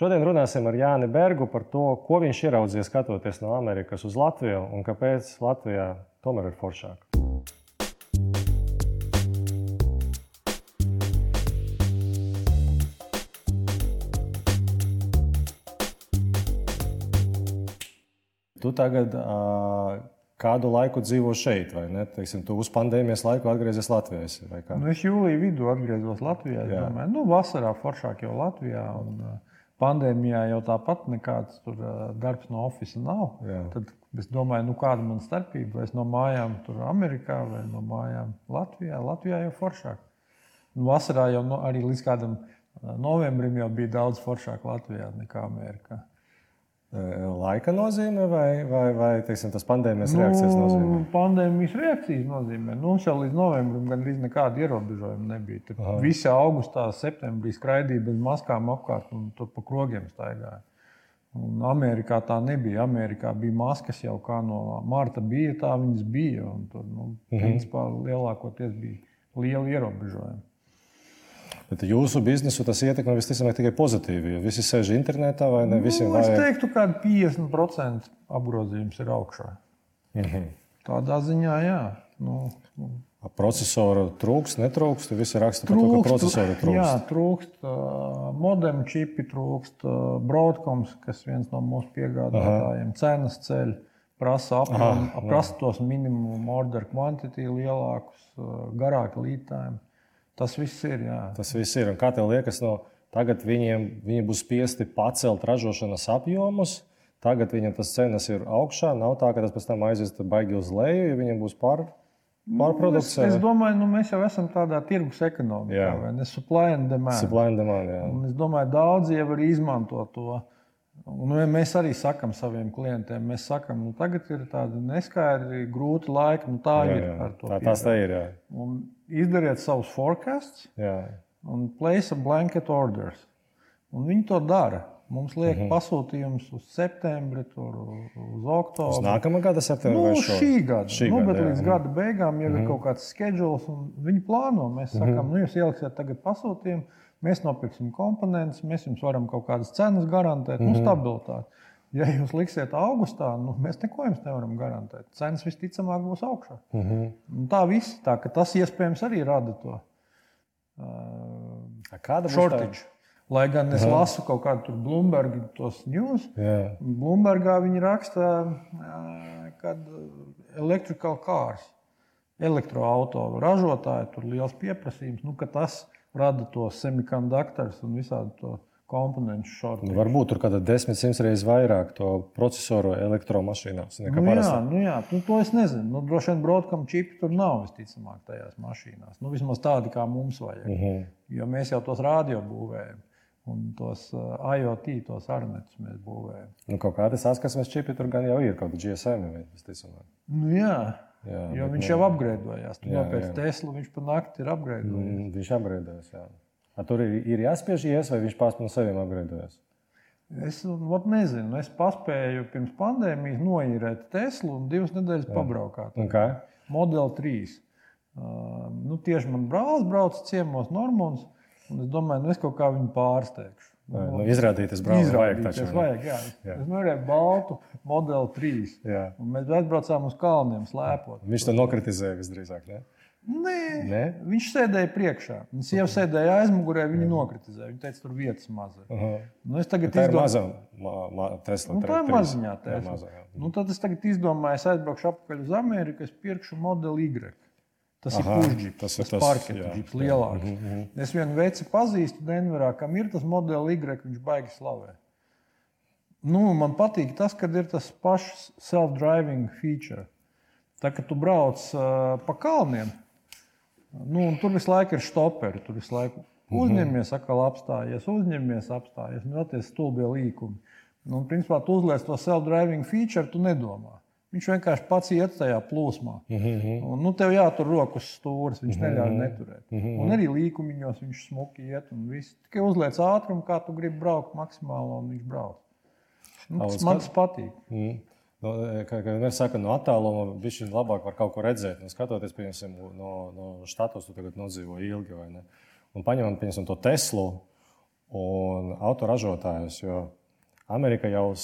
Šodien runāsim ar Jāni Bergu par to, ko viņš ieraudzīja skatoties no Amerikas uz Latviju un kāpēc Latvijā tomēr ir foršāk. Tu tagad uh, kādu laiku dzīvo šeit, vai ne? Teiksim, tu uz pandēmijas laiku atgriezies Latvijā. Nu, es jūlijā vidū atgriezos Latvijā. Domāju, nu, vasarā foršāk jau Latvijā. Un, uh, pandēmijā jau tāpat nekāds tur, darbs no oficiāla nav. Jā. Tad es domāju, nu, kāda man starpība? Vai es no mājām tur Amerikā vai no mājām Latvijā? Latvijā jau foršāk. Nu, vasarā jau no, arī līdz kādam novembrim jau bija daudz foršāk Latvijā nekā Amerikā. Laika nozīme vai, vai, vai teiksim, tas pandēmijas nu, reakcijas nozīmē? Pandēmijas reakcijas nozīmē. Nu, mums jau līdz novembrim gandrīz nekāda ierobežojuma nebija. Tad visi augustā, septembrī skraidīja bez maskām apkārt un tur pa krogiem staigāja. Un Amerikā tā nebija. Amerikā bija maskas jau kā no marta bija, tā viņas bija. Un tur, nu, -hmm. principā, lielākoties bija liela ierobežojuma. Bet jūsu biznesu tas ietekmē visticamāk tikai pozitīvi. Jo visi sēž internetā vai ne? Nu, vajag... Es teiktu, ka 50% apgrozījums ir augšā. Mm -hmm. Tādā ziņā, jā. Nu, nu. Procesoru trūkst, netrūkst. Visi raksta par to, ka procesoru trūkst. Jā, trūkst. Modem čipi trūkst. Broadcoms, kas viens no mūsu piegādātājiem, cenas ceļ. Prasa, apmēram, prasa tos minimumu order quantity lielākus, garāku līdzību. Tas viss ir. Jā. Tas viss ir. Un kā tev liekas, no tagad viņiem viņi būs spiesti pacelt ražošanas apjomus? Tagad viņam tas cenas ir augšā. Nav tā, ka tas pēc tam aizies baigi uz leju, ja viņiem būs pār, pārprodukcija. Nu, es, es domāju, nu, mēs jau esam tādā tirgus ekonomikā, vai ne? Supply and demand. Supply and demand jā. un es domāju, daudzi jau var izmantot to. Un mēs arī sakām saviem klientiem, mēs sakām, nu, tagad ir tādi neskaidri, grūti laiki. Nu, tā jā, ir. Jā. Tā, tas tā ir. Jā. Un izdariet savus forecasts jā. un place blanket orders. Un viņi to dara. Mums liek mm -hmm. pasūtījums uz septembri, tur, uz oktobri. Uz nākamā gada septembrī nu, vai šo? šī gada. Šī nu, gada bet jā. līdz gada beigām jau mm -hmm. ir mhm. kaut kāds schedules, un viņi plāno. Mēs sakām, mm -hmm. nu, jūs ieliksiet tagad pasūtījumu, mēs nopirksim komponentus, mēs jums varam kaut kādas cenas garantēt, mm -hmm. nu, mhm. stabilitāti. Ja jūs liksiet augustā, nu, mēs neko jums nevaram garantēt. Cenas visticamāk būs augšā. Mm -hmm. Tā viss, tā tas iespējams arī rada to uh, kādu shortage. Lai gan es Aha. lasu kaut kādu Bloomberg tos news, yeah. Bloombergā viņi raksta, uh, ka electrical cars, elektroautomašīnu ražotāji, tur liels pieprasījums, nu, ka tas rada tos semikonduktorus un visādi to komponentu šādu. Nu, varbūt tur kāda desmit, simts reizes vairāk to procesoru elektromašīnās. Nu, jā, nu, jā, nu, to es nezinu. Nu, droši vien broadcom čipi tur nav visticamāk tajās mašīnās. Nu, vismaz tādi, kā mums vajag. Mhm. -huh. Jo mēs jau tos radio būvējam. Un tos uh, IoT, tos arnetus mēs būvējam. Nu, kaut kāda saskarsmes čipi tur gan jau ir, kaut kāda GSM. Visticamāk. Nu, jā. Jā, jo viņš jau apgrēdojās. Tu nopērci Teslu, viņš pa nakti ir apgrēdojies. Mm, viņš apgrēdojas. Jā. A tur ir, ir jāspiež ies, vai viņš pats no saviem apgrēdojas? Es nezinu, es paspēju pirms pandēmijas noīrēt Teslu un divas nedēļas Jā. pabraukāt. Okay. Modeli 3. Uh, nu, tieši man brālis brauc ciemos Normons, un es domāju, nu, es kaut kā viņu pārsteigšu. Nu, nu, izrādīties brālim vajag taču. Vajag, jā. jā. Es norēju baltu modeli 3. Jā. Un mēs aizbraucām uz kalniem slēpot. Viņš to nokritizēja visdrīzāk, ne? Nē, Nē, viņš sēdēja priekšā. Viņa sieva sēdēja aizmugurē, viņa nokritizēja. Viņa teica, tur vietas maza. Uh -huh. nu, es tagad tā izdomāju, ir maza ma, ma, Tesla. Nu, tā ir maziņā Tesla. Jā, maza, jā. Nu, tad es tagad izdomāju, es aizbraukšu atpakaļ uz Ameriku, es pirkšu modeli Y. Tas Aha, ir pušģis, tas, tas ir parkets, lielāks. Uh -huh. Es vienu veicu pazīstu Denverā, kam ir tas modelis Y, viņš baigi slavē. Nu, man patīk tas, ka ir tas pašs self-driving feature. Tā kā tu brauc uh, pa kalniem, Nu, tur visu laiku ir stoperi. Tur visu laiku mhm. uzņemies, atkal apstājies, uzņemies, apstājies. Nu, tas ir stulbie līkumi. Nu, principā, tu uzliec to self-driving feature, tu nedomā. Viņš vienkārši pats iet tajā plūsmā. Mm -hmm. un, nu, tev jātur rokas stūris, viņš mm -hmm. neļauj neturēt. Mm -hmm. Un arī līkumiņos viņš smuki iet un viss. Tikai uzliec ātrumu, kā tu gribi braukt maksimāli, un viņš brauc. Nu, tas man tas patīk. Mm. No, nu, kā jau mēs sakām, no attāluma viņš ir labāk var kaut ko redzēt. Nu, skatoties, piemēram, no, no štatos, tu tagad nodzīvo ilgi vai ne. Un paņemam, piemēram, to Teslu. un autoražotājus. Jo Amerika jau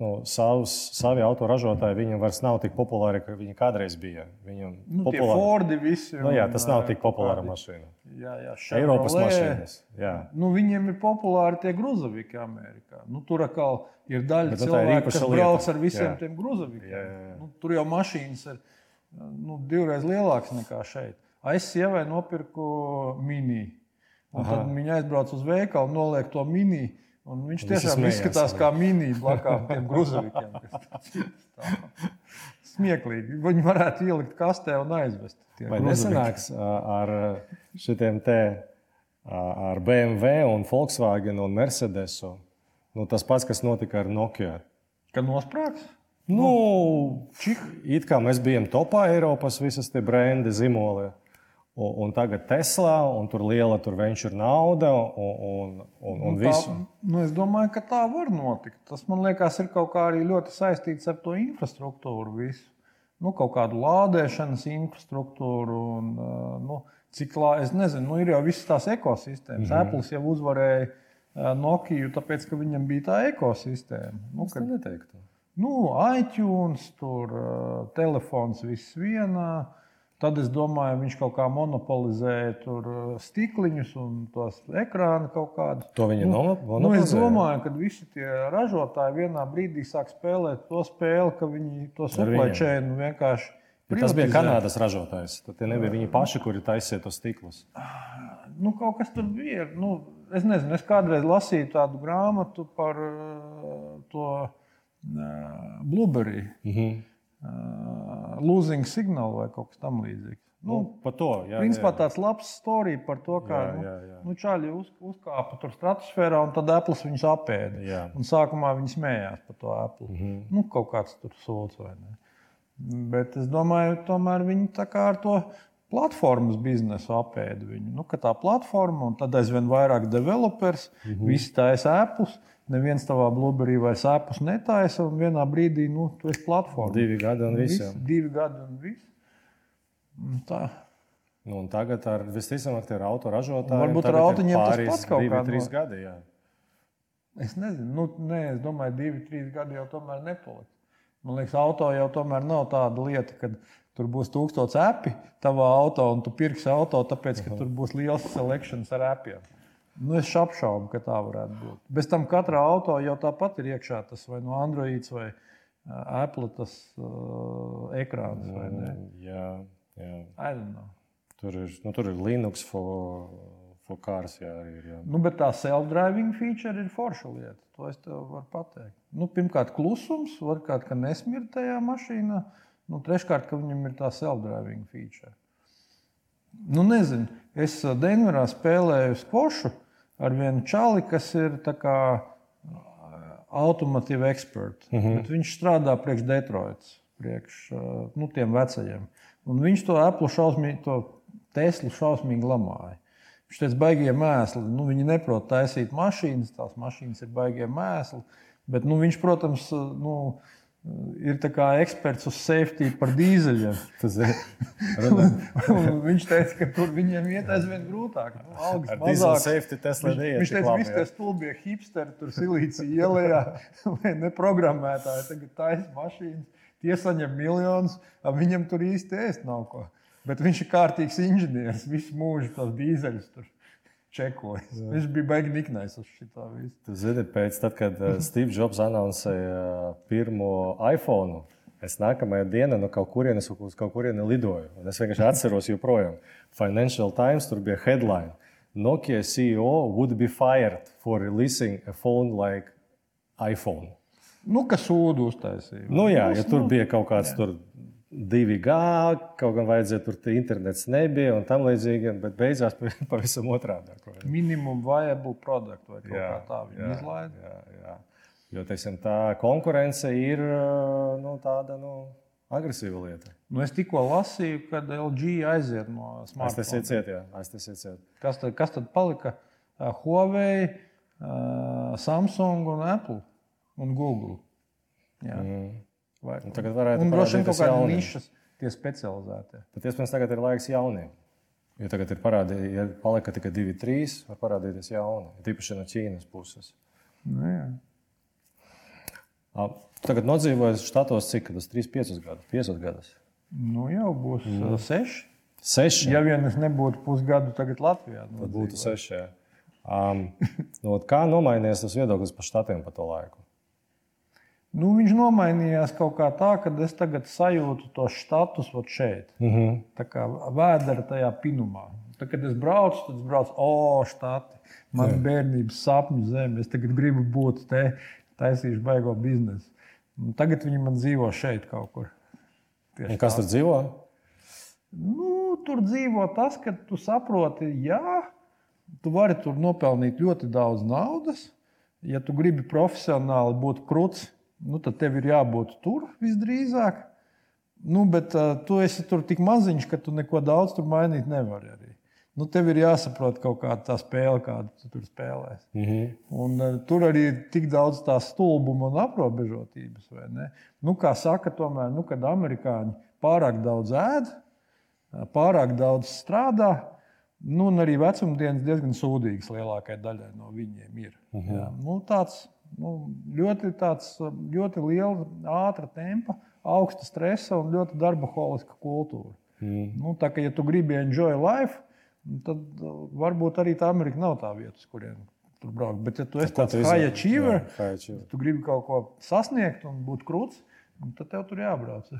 nu, savus, savi autoražotāji viņam vairs nav tik populāri, kā viņi kādreiz bija. Viņam nu, populāri... Fordi visi. Nu, jā, tas nav tik populāra mašīna. Jā, jā, Eiropas mašīnas. Jā. Nu, viņiem ir populāri tie gruzaviki Amerikā. Nu, tur atkal ir daļa Bet, nu, cilvēku, kas lieta. brauc ar visiem jā. tiem gruzavikiem. Jā, jā, jā. Nu, tur jau mašīnas ir nu, divreiz lielākas nekā šeit. Es sievai nopirku mini. Tad viņa aizbrauc uz veikalu, noliek to mini Un viņš tiešām izskatās kā mini blakām tiem gruzavikiem. Smieklīgi. Viņi varētu ielikt kastē un aizvest. Vai nesanāks ar šitiem te ar BMW un Volkswagen un Mercedesu? Nu, tas pats, kas notika ar Nokia. Kad nosprāgs? Nu, Čik? it kā mēs bijām topā Eiropas visas tie brendi, zīmoli. Un, un tagad Tesla, un tur liela tur venture nauda, un, un, un, un nu, visu. Tā, nu, es domāju, ka tā var notikt. Tas man liekas, ir kaut kā arī ļoti saistīts ar to infrastruktūru. Visu. Nu, kaut kādu lādēšanas infrastruktūru. Un, nu, cik lā, es nezinu, nu, ir jau visas tās ekosistēmas. Mm -hmm. Apple jau uzvarēja Nokia, tāpēc, ka viņam bija tā ekosistēma. Nu, kad, neteiktu. Nu, iTunes, tur, telefons viss vienā. Tad es domāju, viņš kaut kā monopolizēja tur uh, stikliņus un tos ekrānu kaut kādu. To viņa nu, monopolizēja. Nu, es domāju, ka visi tie ražotāji vienā brīdī sāk spēlēt to spēli, ka viņi to chain vienkārši. Ja tas bija Kanādas ražotājs. Tad tie nebija viņi paši, kuri taisīja tos stiklus. Nu, kaut kas tur bija. Nu, es nezinu, es kādreiz lasīju tādu grāmatu par uh, to uh, Blueberry. Mm -hmm losing signal vai kaut kas tamlīdzīgs. Nu, nu, par to jā, principā jā. tāds labs stāsts par to, kā jā, jā, jā. Nu, čaļi uz, uzkāpa tur stratosfērā un tad Apple viņus apēda. Jā. Un sākumā viņi smējās par to Apple. Mm -hmm. nu, kaut kāds tur sūds vai ne. Bet es domāju, tomēr viņi tā kā ar to platformas biznesu apēda viņu. Nu, tā platforma un tad aizvien vairāk developers, mm -hmm. visi taisa Apple neviens tavā blūberī vai sēpus netaisa, un vienā brīdī nu, tu esi platformā. Divi gadi un viss. Divi gadi un viss. Tā. Nu, un tagad ar visticamāk, ir autoražotāji. Varbūt ar autoņiem tas pats kaut kādā no... gadi. Jā. Es nezinu, nu, nē, es domāju, divi, trīs gadi jau tomēr nepaliks. Man liekas, auto jau tomēr nav tāda lieta, ka tur būs tūkstots epi tavā auto, un tu pirksi auto, tāpēc, ka uh tur būs liels selekcijas ar epiem. Nu, es apšaubu, ka tā varētu būt. Bez tam katrā auto jau tāpat ir iekšā tas vai no Android vai Apple tas uh, ekrāns. Mm, jā, jā. Tur ir, nu, tur ir Linux for, for cars. Jā, ir, jā. Nu, bet tā self-driving feature ir forša lieta. To es tev varu pateikt. Nu, pirmkārt, klusums, varbūt, ka nesmird tajā mašīnā. Nu, treškārt, ka viņam ir tā self-driving feature. Nu, nezinu, es Denverā spēlēju skvošu ar vienu čali, kas ir automatīva eksperts. Mm -hmm. Viņš strādā priekš Detroitas, priekš nu, tiem vecajiem. Un viņš to Apple šausmīgi, to Teslu šausmīgi lamāja. Viņš teica, baigie mēsli. Nu, viņi neprot taisīt mašīnas, tās mašīnas ir baigie mēsli. Bet nu, viņš, protams, nu, ir eksperts uz safety par dīzeļiem. viņš teica, ka tur viņiem iet aizvien grūtāk. Nu, algas mazāk. Safety, viņš, viņš teica, ka visi tie stulbie hipsteri tur silīcija ielējā vai neprogrammētāji tagad taisa mašīnas. Tie saņem miljonus, viņam tur īsti ēst nav ko. Bet viņš ir kārtīgs inženieris, visu mūžu tos dīzeļus tur čekojas. Jā. Viņš bija baigi niknais uz šo visu. Jūs zināt, pēc tam, kad uh, Steve Jobs anoncēja uh, pirmo iPhone. Es nākamajā dienā no kaut kurienes uz kaut kurieni lidoju. Es vienkārši atceros, joprojām. Financial Times tur bija headline. Nokia CEO would be fired for releasing a phone like iPhone. Nu, kas sūdu uztaisīja. Nu, jā, ja tur bija kaut kāds jā. tur 2G, kaut gan vajadzēja tur internets nebija un tam līdzīgi, bet beigās pavisam otrādi. Minimum viable product vai kaut jā, kā tā. Jā, jā. Jo teiksim, tā konkurence ir nu, tāda nu, agresīva lieta. Nu, es tikko lasīju, kad LG aiziet no smartphone. Aiztaisiet, jā, aiztaisiet. Kas tad, kas tad palika? Huawei, Samsung un Apple un Google. Jā. Mm. Vai, tagad varētu būt vien kaut kāda nišas, tie specializētie. Tad iespējams tagad ir laiks jauniem. Ja tagad ir parādījies, ja palika tikai divi, trīs, var parādīties jauni. Tīpaši no Ķīnas puses. Nu, jā. Tagad nodzīvojas štatos cik tas 3, 5 gadus, 5 gadus. Nu, jau būs mm. 6. Seši. Ja vien es nebūtu pusgadu tagad Latvijā, tad būtu seši. Jā. Um, no, kā nomainījies tas viedoklis par štatiem pa to laiku? Nu, viņš nomainījās kaut kā tā, ka es tagad sajūtu tos štatus šeit. Mm -hmm. Tā kā vēdera tajā pinumā. Tad, kad es braucu, tad es braucu, o, štati, man ir bērnības sapņu zeme. Es tagad gribu būt te, taisīšu baigo biznesu. Un tagad viņi man dzīvo šeit kaut kur. Kas tur dzīvo? Nu, tur dzīvo tas, ka tu saproti, jā, tu vari tur nopelnīt ļoti daudz naudas. Ja tu gribi profesionāli būt krūts, nu, tad tev ir jābūt tur visdrīzāk. Nu, bet uh, tu esi tur tik maziņš, ka tu neko daudz tur mainīt nevari. Arī. Nu, tev ir jāsaprot kaut kāda tā spēle, kādu tu tur spēlēsi. Mm -hmm. Un, uh, tur arī ir tik daudz tā stulbuma un aprobežotības. Nu, kā saka, tomēr, nu, kad amerikāņi pārāk daudz ēd, pārāk daudz strādā. Nu, un arī vecumdienas diezgan sūdīgas lielākajai daļai no viņiem ir. Mhm. -huh. Jā, nu, tāds, nu, ļoti, tāds, ļoti liela, ātra tempa, augsta stresa un ļoti darba holiska kultūra. Uh. -huh. nu, tā kā ja tu gribi enjoy life, tad varbūt arī tā Amerika nav tā vieta, uz kurien tur braukt. Bet, ja tu esi tāds high achiever, jā, tu gribi kaut ko sasniegt un būt krūts, tad tev tur jābrauc.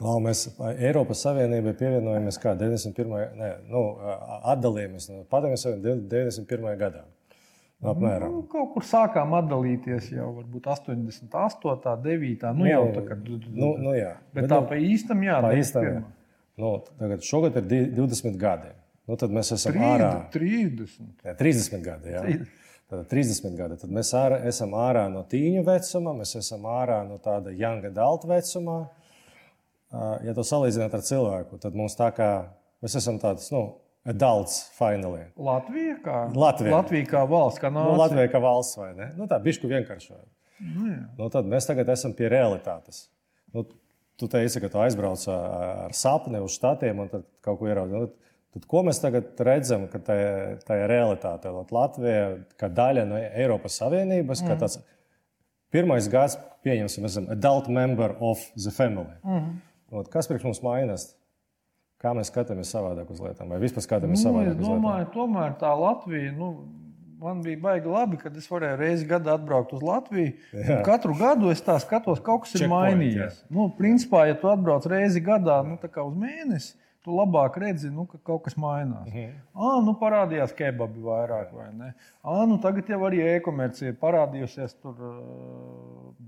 Klau, mēs Eiropas Savienībai pievienojamies kā 91. Ne, nu, atdalījāmies no Padomju Savienības 91. gadā. Apmēram. Nu, kaut kur sākām atdalīties jau varbūt 88, 9. Nu, nu, jau tā kā. Nu, nu, jā. Bet, Bet tā nu, pa īstam, jā. Pa īstam, jā. Nu, tagad šogad ir 20 gadi. Nu, tad mēs esam 30, ārā. 30. Jā, 30 gadi. Jā. 30. Tad 30 gadi. Tad mēs ārā, esam ārā no tīņu vecuma, mēs esam ārā no tāda young adult vecuma ja to salīdzināt ar cilvēku, tad mums tā kā mēs esam tāds, nu, adults finally. Latvija kā, Latvija. Latvija kā valsts, kā nācija. Nu, Latvija kā valsts, vai ne? Nu, tā bišku vienkāršojot. Nu, jā. nu, tad mēs tagad esam pie realitātes. Nu, tu teici, ka tu aizbrauc ar sapni uz štatiem un tad kaut ko ieraudzīji. Nu, tad, ko mēs tagad redzam, ka tā, tā ir realitāte? Latvija kā daļa no Eiropas Savienības, mm. kā tāds pirmais gads, pieņemsim, esam adult member of the family. Mm. Ot, kas priekš mums mainās? Kā mēs skatāmies savādāk uz lietām, vai vispār skatāmies nu, savādāk? Es domāju, tomēr tā Latvija. Nu... Man bija baigi labi, kad es varēju reizi gadā atbraukt uz Latviju. Katru gadu es tā skatos, kaut kas ir Check mainījies. Point, nu, principā, ja tu atbrauc reizi gadā, nu, uz mēnesi, tu labāk redzi, nu, ka kaut kas mainās. Mm -hmm. À, nu, parādījās kebabi vairāk, vai ne? À, nu, tagad jau arī e-komercija parādījusies. Tur uh,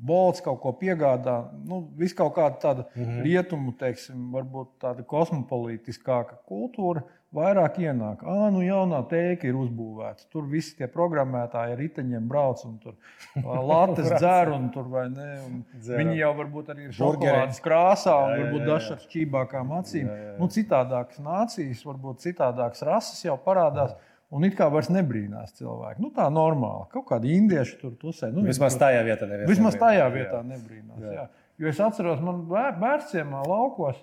bolts kaut ko piegādā. Nu, Viss kaut kāda tāda mm -hmm. rietumu, teiksim, varbūt tāda kosmopolītiskāka kultūra vairāk ienāk. Ah, nu jaunā tēka ir uzbūvēta. Tur visi tie programmētāji ar riteņiem brauc un tur lattes dzer. Un tur, ne, un viņi jau varbūt arī ir šokolādes krāsā un jā, jā, varbūt dažs ar šķībākām acīm. Jā, jā, jā. Nu, citādākas nācijas, varbūt citādākas rases jau parādās. Jā. Un it kā vairs nebrīnās cilvēki. Nu, tā normāli. Kaut kādi indieši tur pusē. Nu, vismaz tajā vietā nebrīnās. Vismaz tajā vietā nebrīnās. Jā. Jā. Jo es atceros, man bērniem laukos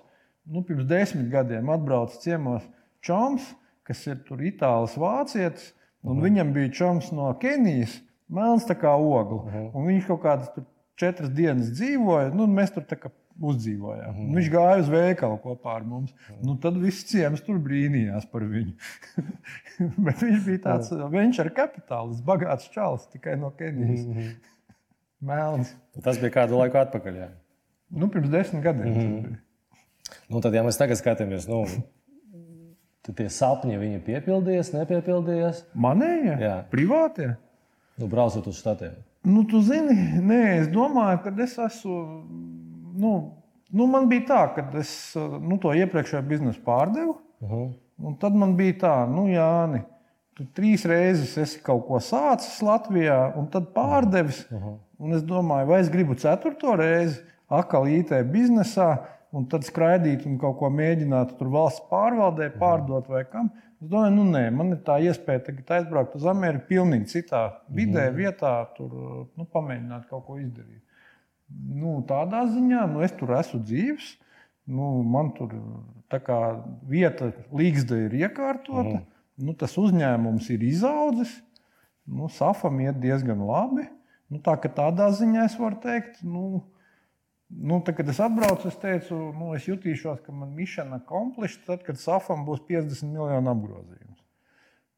nu, pirms desmit gadiem atbraucu ciemos čoms, kas ir tur itālis vācietis, un mm. viņam bija čoms no Kenijas, melns kā ogla. Mm. Viņš kaut kādas četras dienas dzīvoja, nu, mēs tur uzdzīvojām. Mm. Viņš gāja uz veikalu kopā ar mums. Mm. Nu, tad viss ciems tur brīnījās par viņu. Bet viņš bija tāds mm. venture kapitālists, bagāts čalis tikai no Kenijas. Mm. Melns. Tas bija kādu laiku atpakaļ. Jā. Nu, pirms desmit gadiem. Mm. Nu, tad, ja mēs tagad skatāmies, nu, Tad tie sapņi viņi piepildījās, nepiepildījās. Manējie? Jā, privātie. Nu, braucot uz štatiem. Nu, tu zini, nē, es domāju, ka es esmu. Nu, nu, man bija tā, ka es nu, to iepriekšējo biznesu pārdevu. Uh -huh. Un tad man bija tā, nu, Jāni, tu trīs reizes esi kaut ko sācis Latvijā, un tad pārdevis. Uh -huh. Un es domāju, vai es gribu ceturto reizi atkal IT biznesā un tad skraidīt un kaut ko mēģināt tur valsts pārvaldē mhm. pārdot vai kam. Es domāju, nu nē, man ir tā iespēja tagad aizbraukt uz Ameriku pilnīgi citā vidē, mm. vietā, tur nu, pamēģināt kaut ko izdarīt. Nu, tādā ziņā nu, es tur esmu dzīves. Nu, man tur vieta līgsta ir iekārtota, mm. nu, tas uzņēmums ir izaudzis. Nu, Safam iet diezgan labi. Nu, tā, tādā ziņā es varu teikt, nu, nu, tad, kad es atbraucu, es teicu, nu, es jutīšos, ka man mišana komplekta, tad, kad Safam būs 50 miljonu apgrozījums.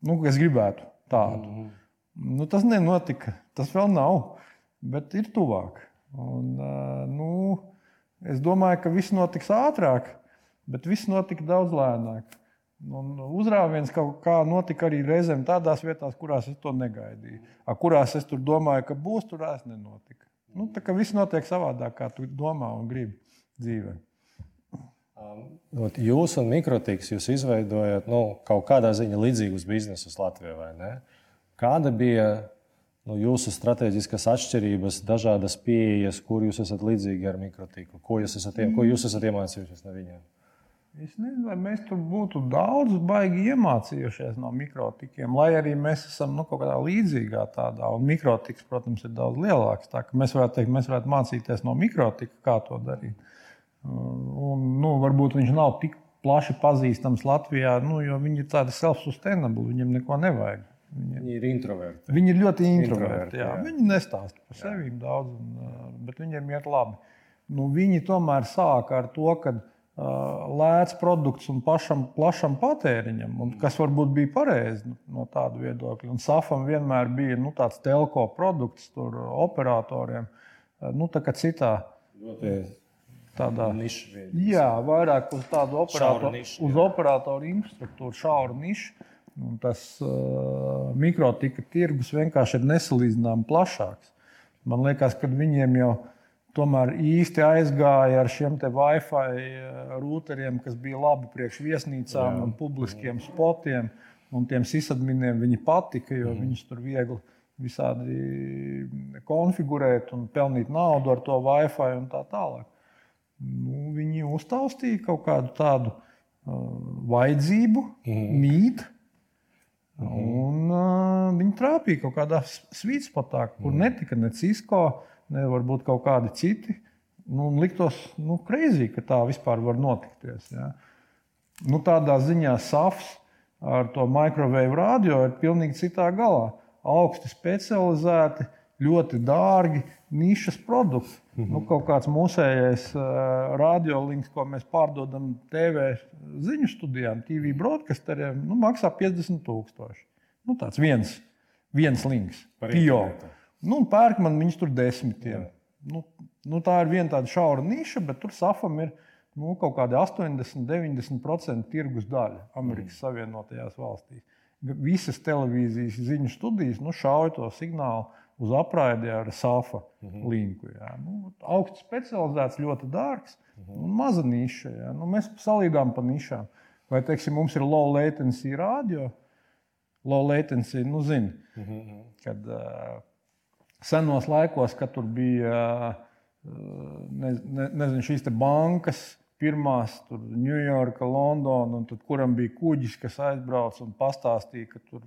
Nu, es gribētu tādu. Mm nu, tas nenotika, tas vēl nav, bet ir tuvāk. Un, nu, es domāju, ka viss notiks ātrāk, bet viss notika daudz lēnāk. Un uzrāviens kaut kā notika arī reizēm tādās vietās, kurās es to negaidīju. A, kurās es domāju, ka būs, tur es nenotika. Nu, tā kā viss notiek savādāk, kā tu domā un gribi dzīvē. Jūs un mikrotiks jūs izveidojat nu, kaut kādā ziņā līdzīgus biznesus Latvijā, vai ne? Kāda bija nu, jūsu strateģiskas atšķirības, dažādas pieejas, kur jūs esat līdzīgi ar mikrotiku? Ko jūs esat, ko jūs esat iemācījušies no viņiem? Es nezinu, vai mēs tur būtu daudz baigi iemācījušies no mikrotikiem, lai arī mēs esam nu, kaut kādā līdzīgā tādā. Un mikrotiks, protams, ir daudz lielāks. Mēs varētu teikt, mēs varētu mācīties no mikrotika, kā to darīt. Un, nu, varbūt viņš nav tik plaši pazīstams Latvijā, nu, jo viņi ir tādi self-sustainable, viņiem neko nevajag. Viņi, viņi ir introverti. Viņi ir ļoti introverti. introverti jā. Jā. Viņi nestāsta par sevi daudz, un, bet viņiem iet labi. Nu, viņi tomēr sāka ar to, ka lēts produkts un pašam plašam patēriņam, un kas varbūt bija pareizi no tāda viedokļa. Un Safam vienmēr bija nu, tāds telko produkts tur operatoriem, nu, tā kā citā. Tādā niša. Jā, vairāk uz tādu operatoru, nišu, uz operatoru infrastruktūru, šauru nišu. Un tas uh, mikrotika tirgus vienkārši ir nesalīdzināmāk plašāks. Man liekas, ka viņiem jau tomēr īsti aizgāja ar šiem Wi-Fi eh, routeriem, kas bija labi priekš viesnīcām Jā. un publiskiem spotiem. Un tiem sisadminiem viņi patika, jo mm. viņus tur viegli visādi konfigurēt un pelnīt naudu ar to Wi-Fi un tā tālāk. Nu, viņi uztaustīja kaut kādu tādu uh, vajadzību, mm. mītu. Un uh, viņi trāpīja kaut kādā svītspotā, kur mm. netika ne Cisco, ne varbūt kaut kādi citi. Nu, liktos nu, kreizī, ka tā vispār var notikties. Ja. Nu, tādā ziņā SAFs ar to mikrovēju radio ir pilnīgi citā galā. Augsti specializēti, ļoti dārgi, nišas produkti. Mm -hmm. nu, kaut kāds mūsējais uh, radiolinks, ko mēs pārdodam TV ziņu studijām, TV broadcasteriem, nu, maksā 50,000. Nu, tāds viens, viens links, pieauga. Nu, pērk man viņus tur desmitiem. Nu, nu, tā ir viena tāda šaura niša, bet tur safam ir nu, kaut kāda 80, 90% tirgus daļa Amerikas mm. Savienotajās valstīs. Visas televīzijas ziņu studijas nu, šauja to signālu uz apraidi ar SAFA mm -hmm. linku. Jā. Nu, augsts specializēts, ļoti dārgs mm -hmm. un maza niša. Jā. Nu, mēs salīdām pa nišām. Vai teiksim, mums ir low latency radio? Low latency, nu, zini, mm -hmm. kad uh, senos laikos, kad tur bija ne, ne, nezinu, šīs bankas, pirmās, tur Ņujorka, Londona, un tad, kuram bija kuģis, kas aizbrauca un pastāstīja, ka tur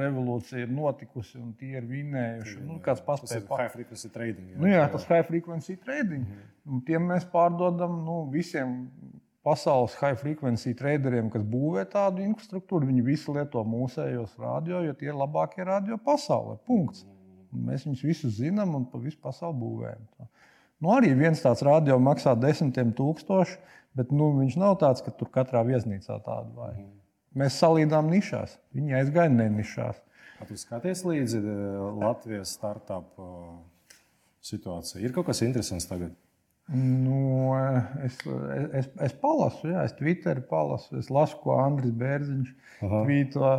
revolūcija ir notikusi un tie ir vinējuši. Nu, kāds paspēja tas high frequency trading. Jā, nu, jā tas high frequency trading. Mm. Un tiem mēs pārdodam nu, visiem pasaules high frequency traderiem, kas būvē tādu infrastruktūru. Viņi visi lieto mūsējos radio, jo tie ir labākie radio pasaulē. Punkts. Mm -hmm. Mēs viņus visus zinām un pa visu pasauli būvējam. Nu, arī viens tāds radio maksā desmitiem tūkstoši, bet nu, viņš nav tāds, ka tur katrā viesnīcā tādu vajag. Mm. Mēs salīdām nišās. Viņi aizgāja ne nišās. Tu skaties līdzi eh, Latvijas startup eh, situācijai. Ir kaut kas interesants tagad? Nu, es, es, es palasu, jā, es Twitterī palasu, es lasu, ko Andris Bērziņš tvīto,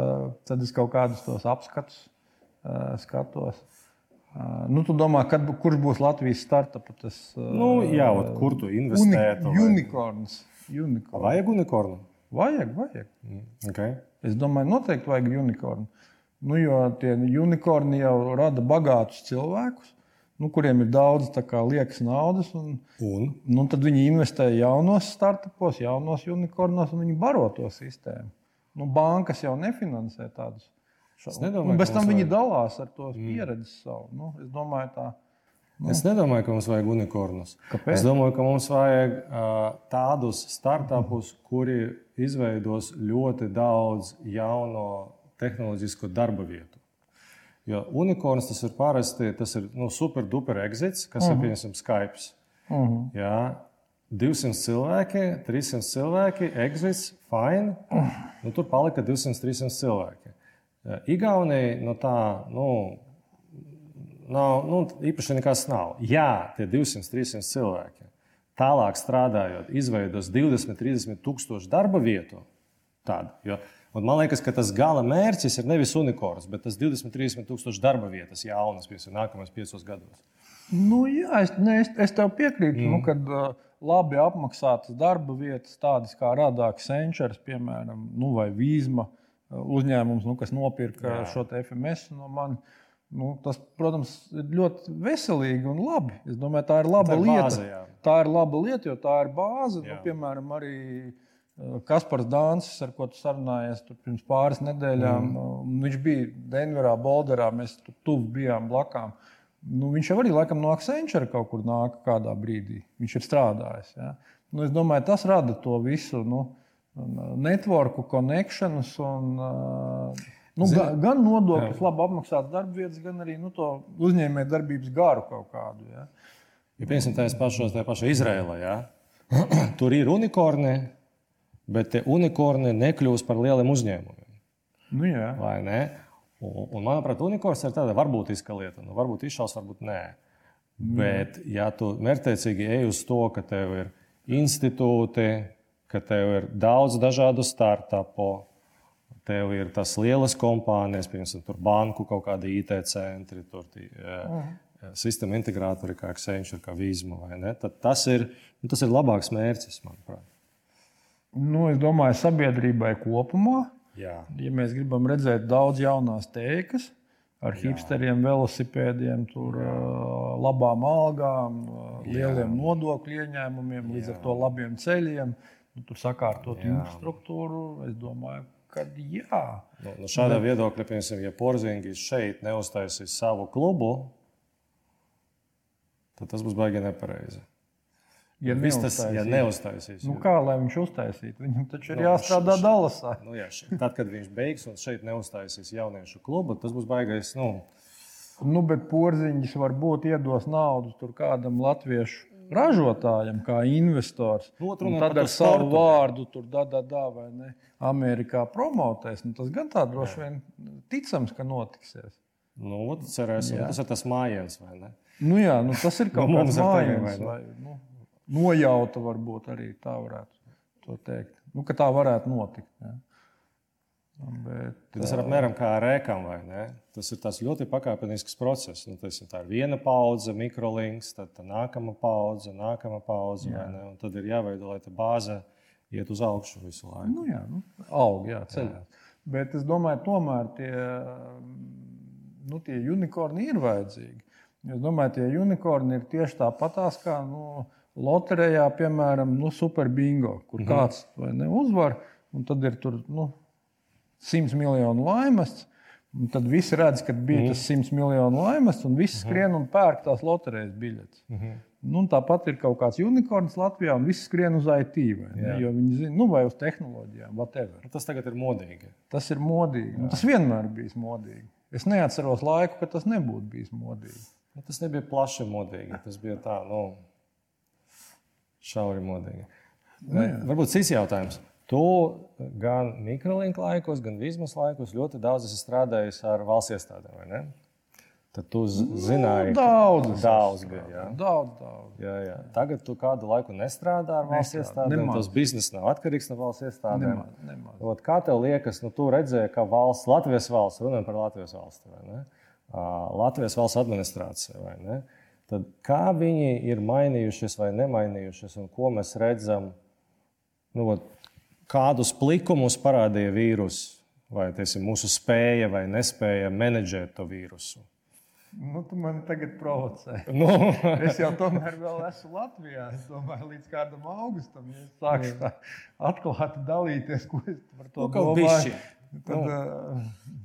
tad es kaut kādus tos apskatus skatos. Nu, tu domā, kad, kurš būs Latvijas startup? Tas, nu, jā, ot, kur tu investētu? Uni, unikorns. unikorns. Vajag unikornu? Vajag, vajag. Mm, okay. Es domāju, noteikti vajag unikornu. Nu, jo tie unikorni jau rada bagātus cilvēkus, nu, kuriem ir daudz kā, liekas naudas. Un, un? Nu, tad viņi investē jaunos startupos, jaunos unikornos, un viņi baro to sistēmu. Nu, bankas jau nefinansē tādus Es nedomāju, un bez tam viņi vajag. dalās ar to mm. pieredzi savu. Nu, es domāju, tā. Nu. Es nedomāju, ka mums vajag unikornus. Kāpēc? Es domāju, ka mums vajag uh, tādus startupus, kuri izveidos ļoti daudz jauno tehnoloģisku darba vietu. Jo unikorns tas ir parasti tas ir, nu, super duper exits, kas uh -huh. ir mhm. piemēram Skype. Uh mhm. -huh. Jā, 200 cilvēki, 300 cilvēki, exits, fine. Uh -huh. nu, tur palika 200, 300 cilvēki. Igaunija no tā, nu, nav, nu, īpaši nekas nav. Jā, tie 200, 300 cilvēki tālāk strādājot, izveidos 20, 30 tūkstošu darba vietu. Tādu, jo, man liekas, ka tas gala mērķis ir nevis unikorns, bet tas 20, 30 tūkstošu darba vietas jaunas, piemēram, nākamajos piecos gados. Nu, jā, es, ne, es, es tev piekrītu, nu, mm. nu, kad uh, labi apmaksātas darba vietas, tādas kā Radāks Senčers, piemēram, nu, vai Vīzma uh, uzņēmums, nu, kas nopirka jā. šo FMS no manis Nu, tas, protams, ir ļoti veselīgi un labi. Es domāju, tā ir laba tā ir lieta. Bāze, jā. tā ir laba lieta, jo tā ir bāze. Nu, jā. Nu, piemēram, arī eh, Kaspars Dāncis, ar ko tu sarunājies pirms pāris nedēļām. Mm. Viņš bija Denverā, Bolderā, mēs tur tuvu bijām blakām. Nu, viņš jau arī laikam no Accenture kaut kur nāk kādā brīdī. Viņš ir strādājis. Ja? Nu, es domāju, tas rada to visu nu, networku, konekšanas un uh, Nu, Zin, gan, nodokļus, labi apmaksātas darbvietas, gan arī nu, to uzņēmēju darbības garu kaut kādu. Ja, ja piemēram, tajā pašā, tajā pašā Izrēlā, ja? tur ir unikorni, bet tie unikorni nekļūs par lieliem uzņēmumiem. Nu, jā. Vai ne? Un, un, manuprāt, unikorns ir tāda varbūtiska lieta. Nu, varbūt izšaus, varbūt nē. Nu, bet, ja tu mērķtiecīgi ej uz to, ka tev ir institūti, ka tev ir daudz dažādu startupu, Tev ir tas lielas kompānijas, piemēram, banku kaut kāda IT centri, tur tī, uh, sistēma integrātori, kā Accenture, kā Vīzma. Tas ir, nu, tas ir labāks mērķis, manuprāt. Nu, es domāju, sabiedrībai kopumā. Jā. Ja mēs gribam redzēt daudz jaunās tēkas, ar hipsteriem, velosipēdiem, tur, uh, labām algām, uh, lieliem Jā. nodokļu ieņēmumiem, līdz Jā. ar to labiem ceļiem, nu, tur sakārtot infrastruktūru. Es domāju, kad jā. Nu, nu šādā Bet... viedokļa, piemēram, ja Porzingis šeit neuztaisīs savu klubu, tad tas būs baigi nepareizi. Ja Viss tas ja neuztaisīs. Nu, kā lai viņš uztaisītu? Viņam taču ir nu, jāstrādā Dallasā. Nu, jā, tad, kad viņš beigs un šeit neuztaisīs jauniešu klubu, tas būs baigais. Nu... Nu, bet porziņš varbūt iedos naudu kādam latviešu ražotājam, kā investors. Un tad ar savu vārdu tur da, da, da, vai ne? Amerikā promotēs. Nu, tas gan tā droši vien ticams, ka notiksies. Nu, cerēsim, tas ir tas mājiens, vai ne? Nu, jā, nu, tas ir kaut kāds mājiens, vai, vai nu, nojauta varbūt arī tā varētu to teikt. Nu, ka tā varētu notikt. Ja. Bet, tas ir apmēram kā rēkām, vai ne? Tas ir ļoti pakāpenisks process. Nu, tas, tā ir viena paudze, mikrolinks, tad tā nākamā paudze, nākamā paudze. Tad ir jāveido, lai tā bāze iet uz augšu visu laiku. Nu, jā, nu, aug, jā, ceļā. Jā. Bet es domāju, tomēr tie, nu, tie unikorni ir vajadzīgi. Es domāju, tie unikorni ir tieši tāpatās kā nu, loterijā, piemēram, nu, super bingo, kur mhm. kāds ne, uzvar, un tad ir tur. Nu, 100 miljonu laimests. Tad visi redz, ka bija mm. tas 100 miljonu laimests, un visi mhm. skrien un pērk tās loterijas biļetes. Mm -hmm. nu, tāpat ir kaut kāds unikorns Latvijā, un viss skrien uz IT. Vai, jo viņi zina, nu, vai uz tehnoloģijām, whatever. Nu, tas tagad ir modīgi. Tas ir modīgi. Nu, tas vienmēr bijis modīgi. Es neatceros laiku, kad tas nebūtu bijis modīgi. Nu, tas nebija plaši modīgi. Tas bija tā, nu, šauri modīgi. Nu, Varbūt cits jautājums. Tu gan mikrolīnka laikos, gan vizmas laikos ļoti daudz esi strādājis ar valsts iestādēm. Tad tu nu, zināji, nu, daudz, daudz bija. Jā. Daudz, daudz. Jā, jā. Tagad tu kādu laiku nestrādā ar valsts iestādēm. Tas bizness nav atkarīgs no valsts iestādēm. Nemaz, nemaz. Ot, kā tev liekas, nu, tu redzēji, ka valsts, Latvijas valsts, runājot par Latvijas valsti, Latvijas valsts administrācija, tad kā viņi ir mainījušies vai nemainījušies, un ko mēs redzam? Nu, ot, kādus plikumus parādīja vīruss, vai teiksim, mūsu spēja vai nespēja menedžēt to vīrusu. Nu, tu man tagad provocē. Nu. es jau tomēr vēl esmu Latvijā. Es domāju, līdz kādam augustam, ja sākšu tā atklāti dalīties, ko es par to nu, domāju. Tad, nu. uh,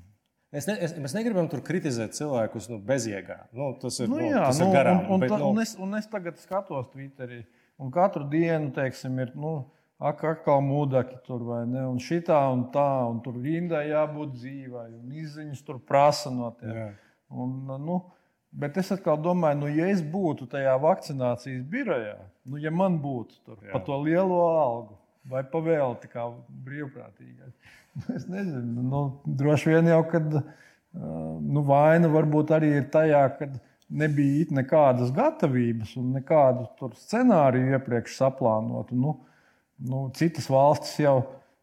Es ne, es, mēs negribam tur kritizēt cilvēkus nu, bezjēgā. Nu, tas ir, nu, jā, nu, tas nu, ir garām. Un, un, bet, nu... un, es, un es tagad skatos Twitterī, un katru dienu, teiksim, ir. Nu, ak, atkal mūdaki tur vai ne, un šitā un tā, un tur rindai jābūt dzīvai, un izziņas tur prasa no tiem. Un, nu, bet es atkal domāju, nu, ja es būtu tajā vakcinācijas birojā, nu, ja man būtu tur Jā. pa to lielo algu vai pavēlti kā brīvprātīgais Es nezinu, nu, droši vien jau, kad nu, vaina varbūt arī ir tajā, ka nebija nekādas gatavības un nekādu scenāriju iepriekš saplānotu. Nu, nu, citas valstis jau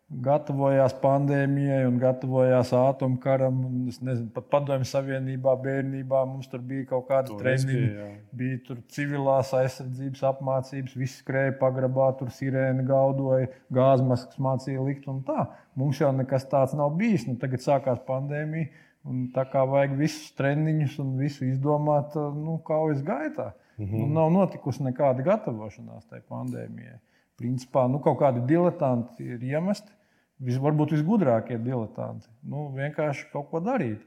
gatavojās pandēmijai un gatavojās atomkaram. Nezinu, pat Padomju Savienībā bērnībā mums tur bija kaut kāda treniņa, bija tur civilās aizsardzības apmācības, viss skrēja pagrabā, tur sirēna gaudoja, gāzmaskas mācīja likt un tā. Mums jau nekas tāds nav bijis. Nu, tagad sākās pandēmija. Un tā kā vajag visus treniņus un visu izdomāt, nu, kaujas gaitā. Mm -hmm. nu, nav notikusi nekāda gatavošanās tai pandēmijai. Principā nu, kaut kādi diletanti ir iemesti vis, varbūt visgudrākie diletanti. Nu, vienkārši kaut ko darīt.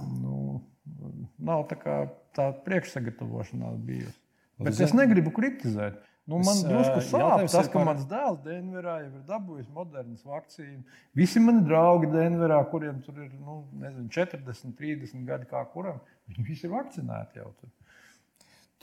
Nu, nav tā kā tā priekšsagatavošanās bijusi. Bet es negribu kritizēt. Nu, man drusku sāp tas, ka par... mans dēls Denverā jau ir dabūjis modernas vakcīnas. Visi mani draugi Denverā, kuriem tur ir nu, nezinu, 40, 30 gadi, kā kuram, viņi visi ir vakcinēti jau tur.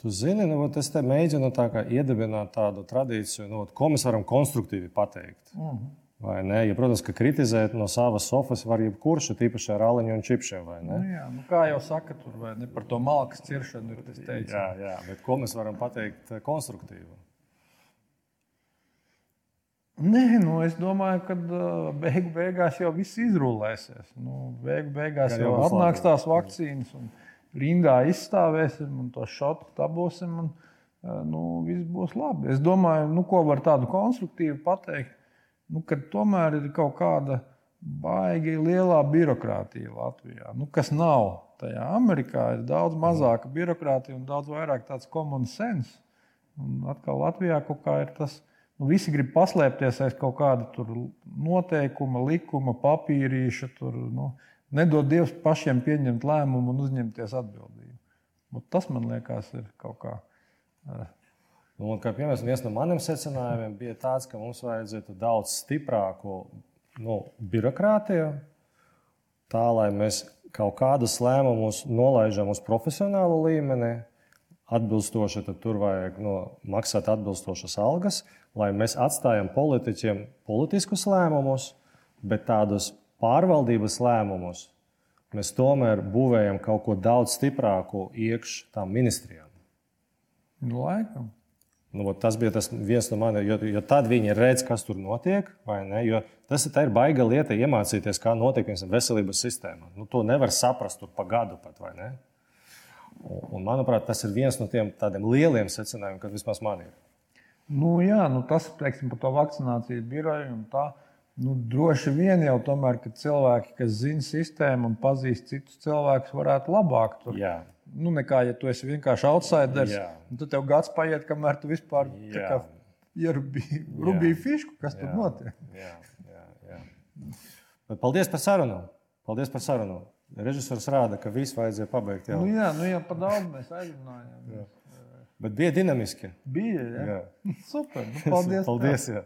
Tu zini, nu, es te mēģinu tā iedibināt tādu tradīciju, nu, ko mēs varam konstruktīvi pateikt. Mhm. -huh. Vai ne? Ja, protams, ka kritizēt no savas sofas var jebkurš, tīpaši ar aliņu un čipšiem. Nu, jā, nu, kā jau saka, tur ne par to malkas ciršanu ir tas teikts. Jā, jā, bet ko mēs varam pateikt eh, konstruktīvi? Nē, nu, es domāju, ka uh, beigu beigās jau viss izrullēsies. Nu, beigu beigās jau, jau atnāks tās vakcīnas, un rindā izstāvēsim, un to šotu dabūsim, un uh, nu, viss būs labi. Es domāju, nu, ko var tādu konstruktīvu pateikt nu, ka tomēr ir kaut kāda baigi lielā birokrātija Latvijā, nu, kas nav. Tajā Amerikā ir daudz mazāka birokrātija un daudz vairāk tāds common sense. Un atkal Latvijā kaut kā ir tas, nu, visi grib paslēpties aiz kaut kāda noteikuma, likuma, papīrīša. Tur, nu, nedod Dievs pašiem pieņemt lēmumu un uzņemties atbildību. Un tas man liekas, ir kaut kā. Uh, Nu, kā, piemēram, viens no maniem secinājumiem bija tāds, ka mums vajadzētu daudz stiprāku nu, birokrātiju, tā lai mēs kaut kādus lēmumus nolaižam uz profesionālu līmeni. Atbilstoši tur vajag nu, maksāt atbilstošas algas, lai mēs atstājam politiķiem politiskus lēmumus, bet tādus pārvaldības lēmumus mēs tomēr būvējam kaut ko daudz stiprāku iekš tām ministrijām. Nu, laikam. Nu, tas bija tas viens no maniem, jo, jo tad viņi redz, kas tur notiek. Tas ir, ir baiga lieta iemācīties, kā notiek veselības sistēmā. Nu, to nevar saprast pa gadu pat. Un, un, manuprāt, tas ir viens no tiem lieliem secinājumiem, kas vismaz man ir. Nu, jā, nu, tas teiksim, par to vakcināciju biroju. Nu, droši vien jau tomēr, ka cilvēki, kas zina sistēmu un pazīst citus cilvēkus, varētu labāk tur nu, nekā ja tu esi vienkārši outsiders. Tad tev gads paiet, kamēr tu vispār ierubīji fišku, kas jā. tur notiek. Jā, jā, jā. Bet paldies par sarunu. Paldies par sarunu. Režisors rāda, ka visu vajadzēja pabeigt. Jau. Nu, jā, nu, jā, pa daudz mēs aizrunājām. Bet bija dinamiski. Bija, jā. jā. Super. Nu, paldies. paldies jā.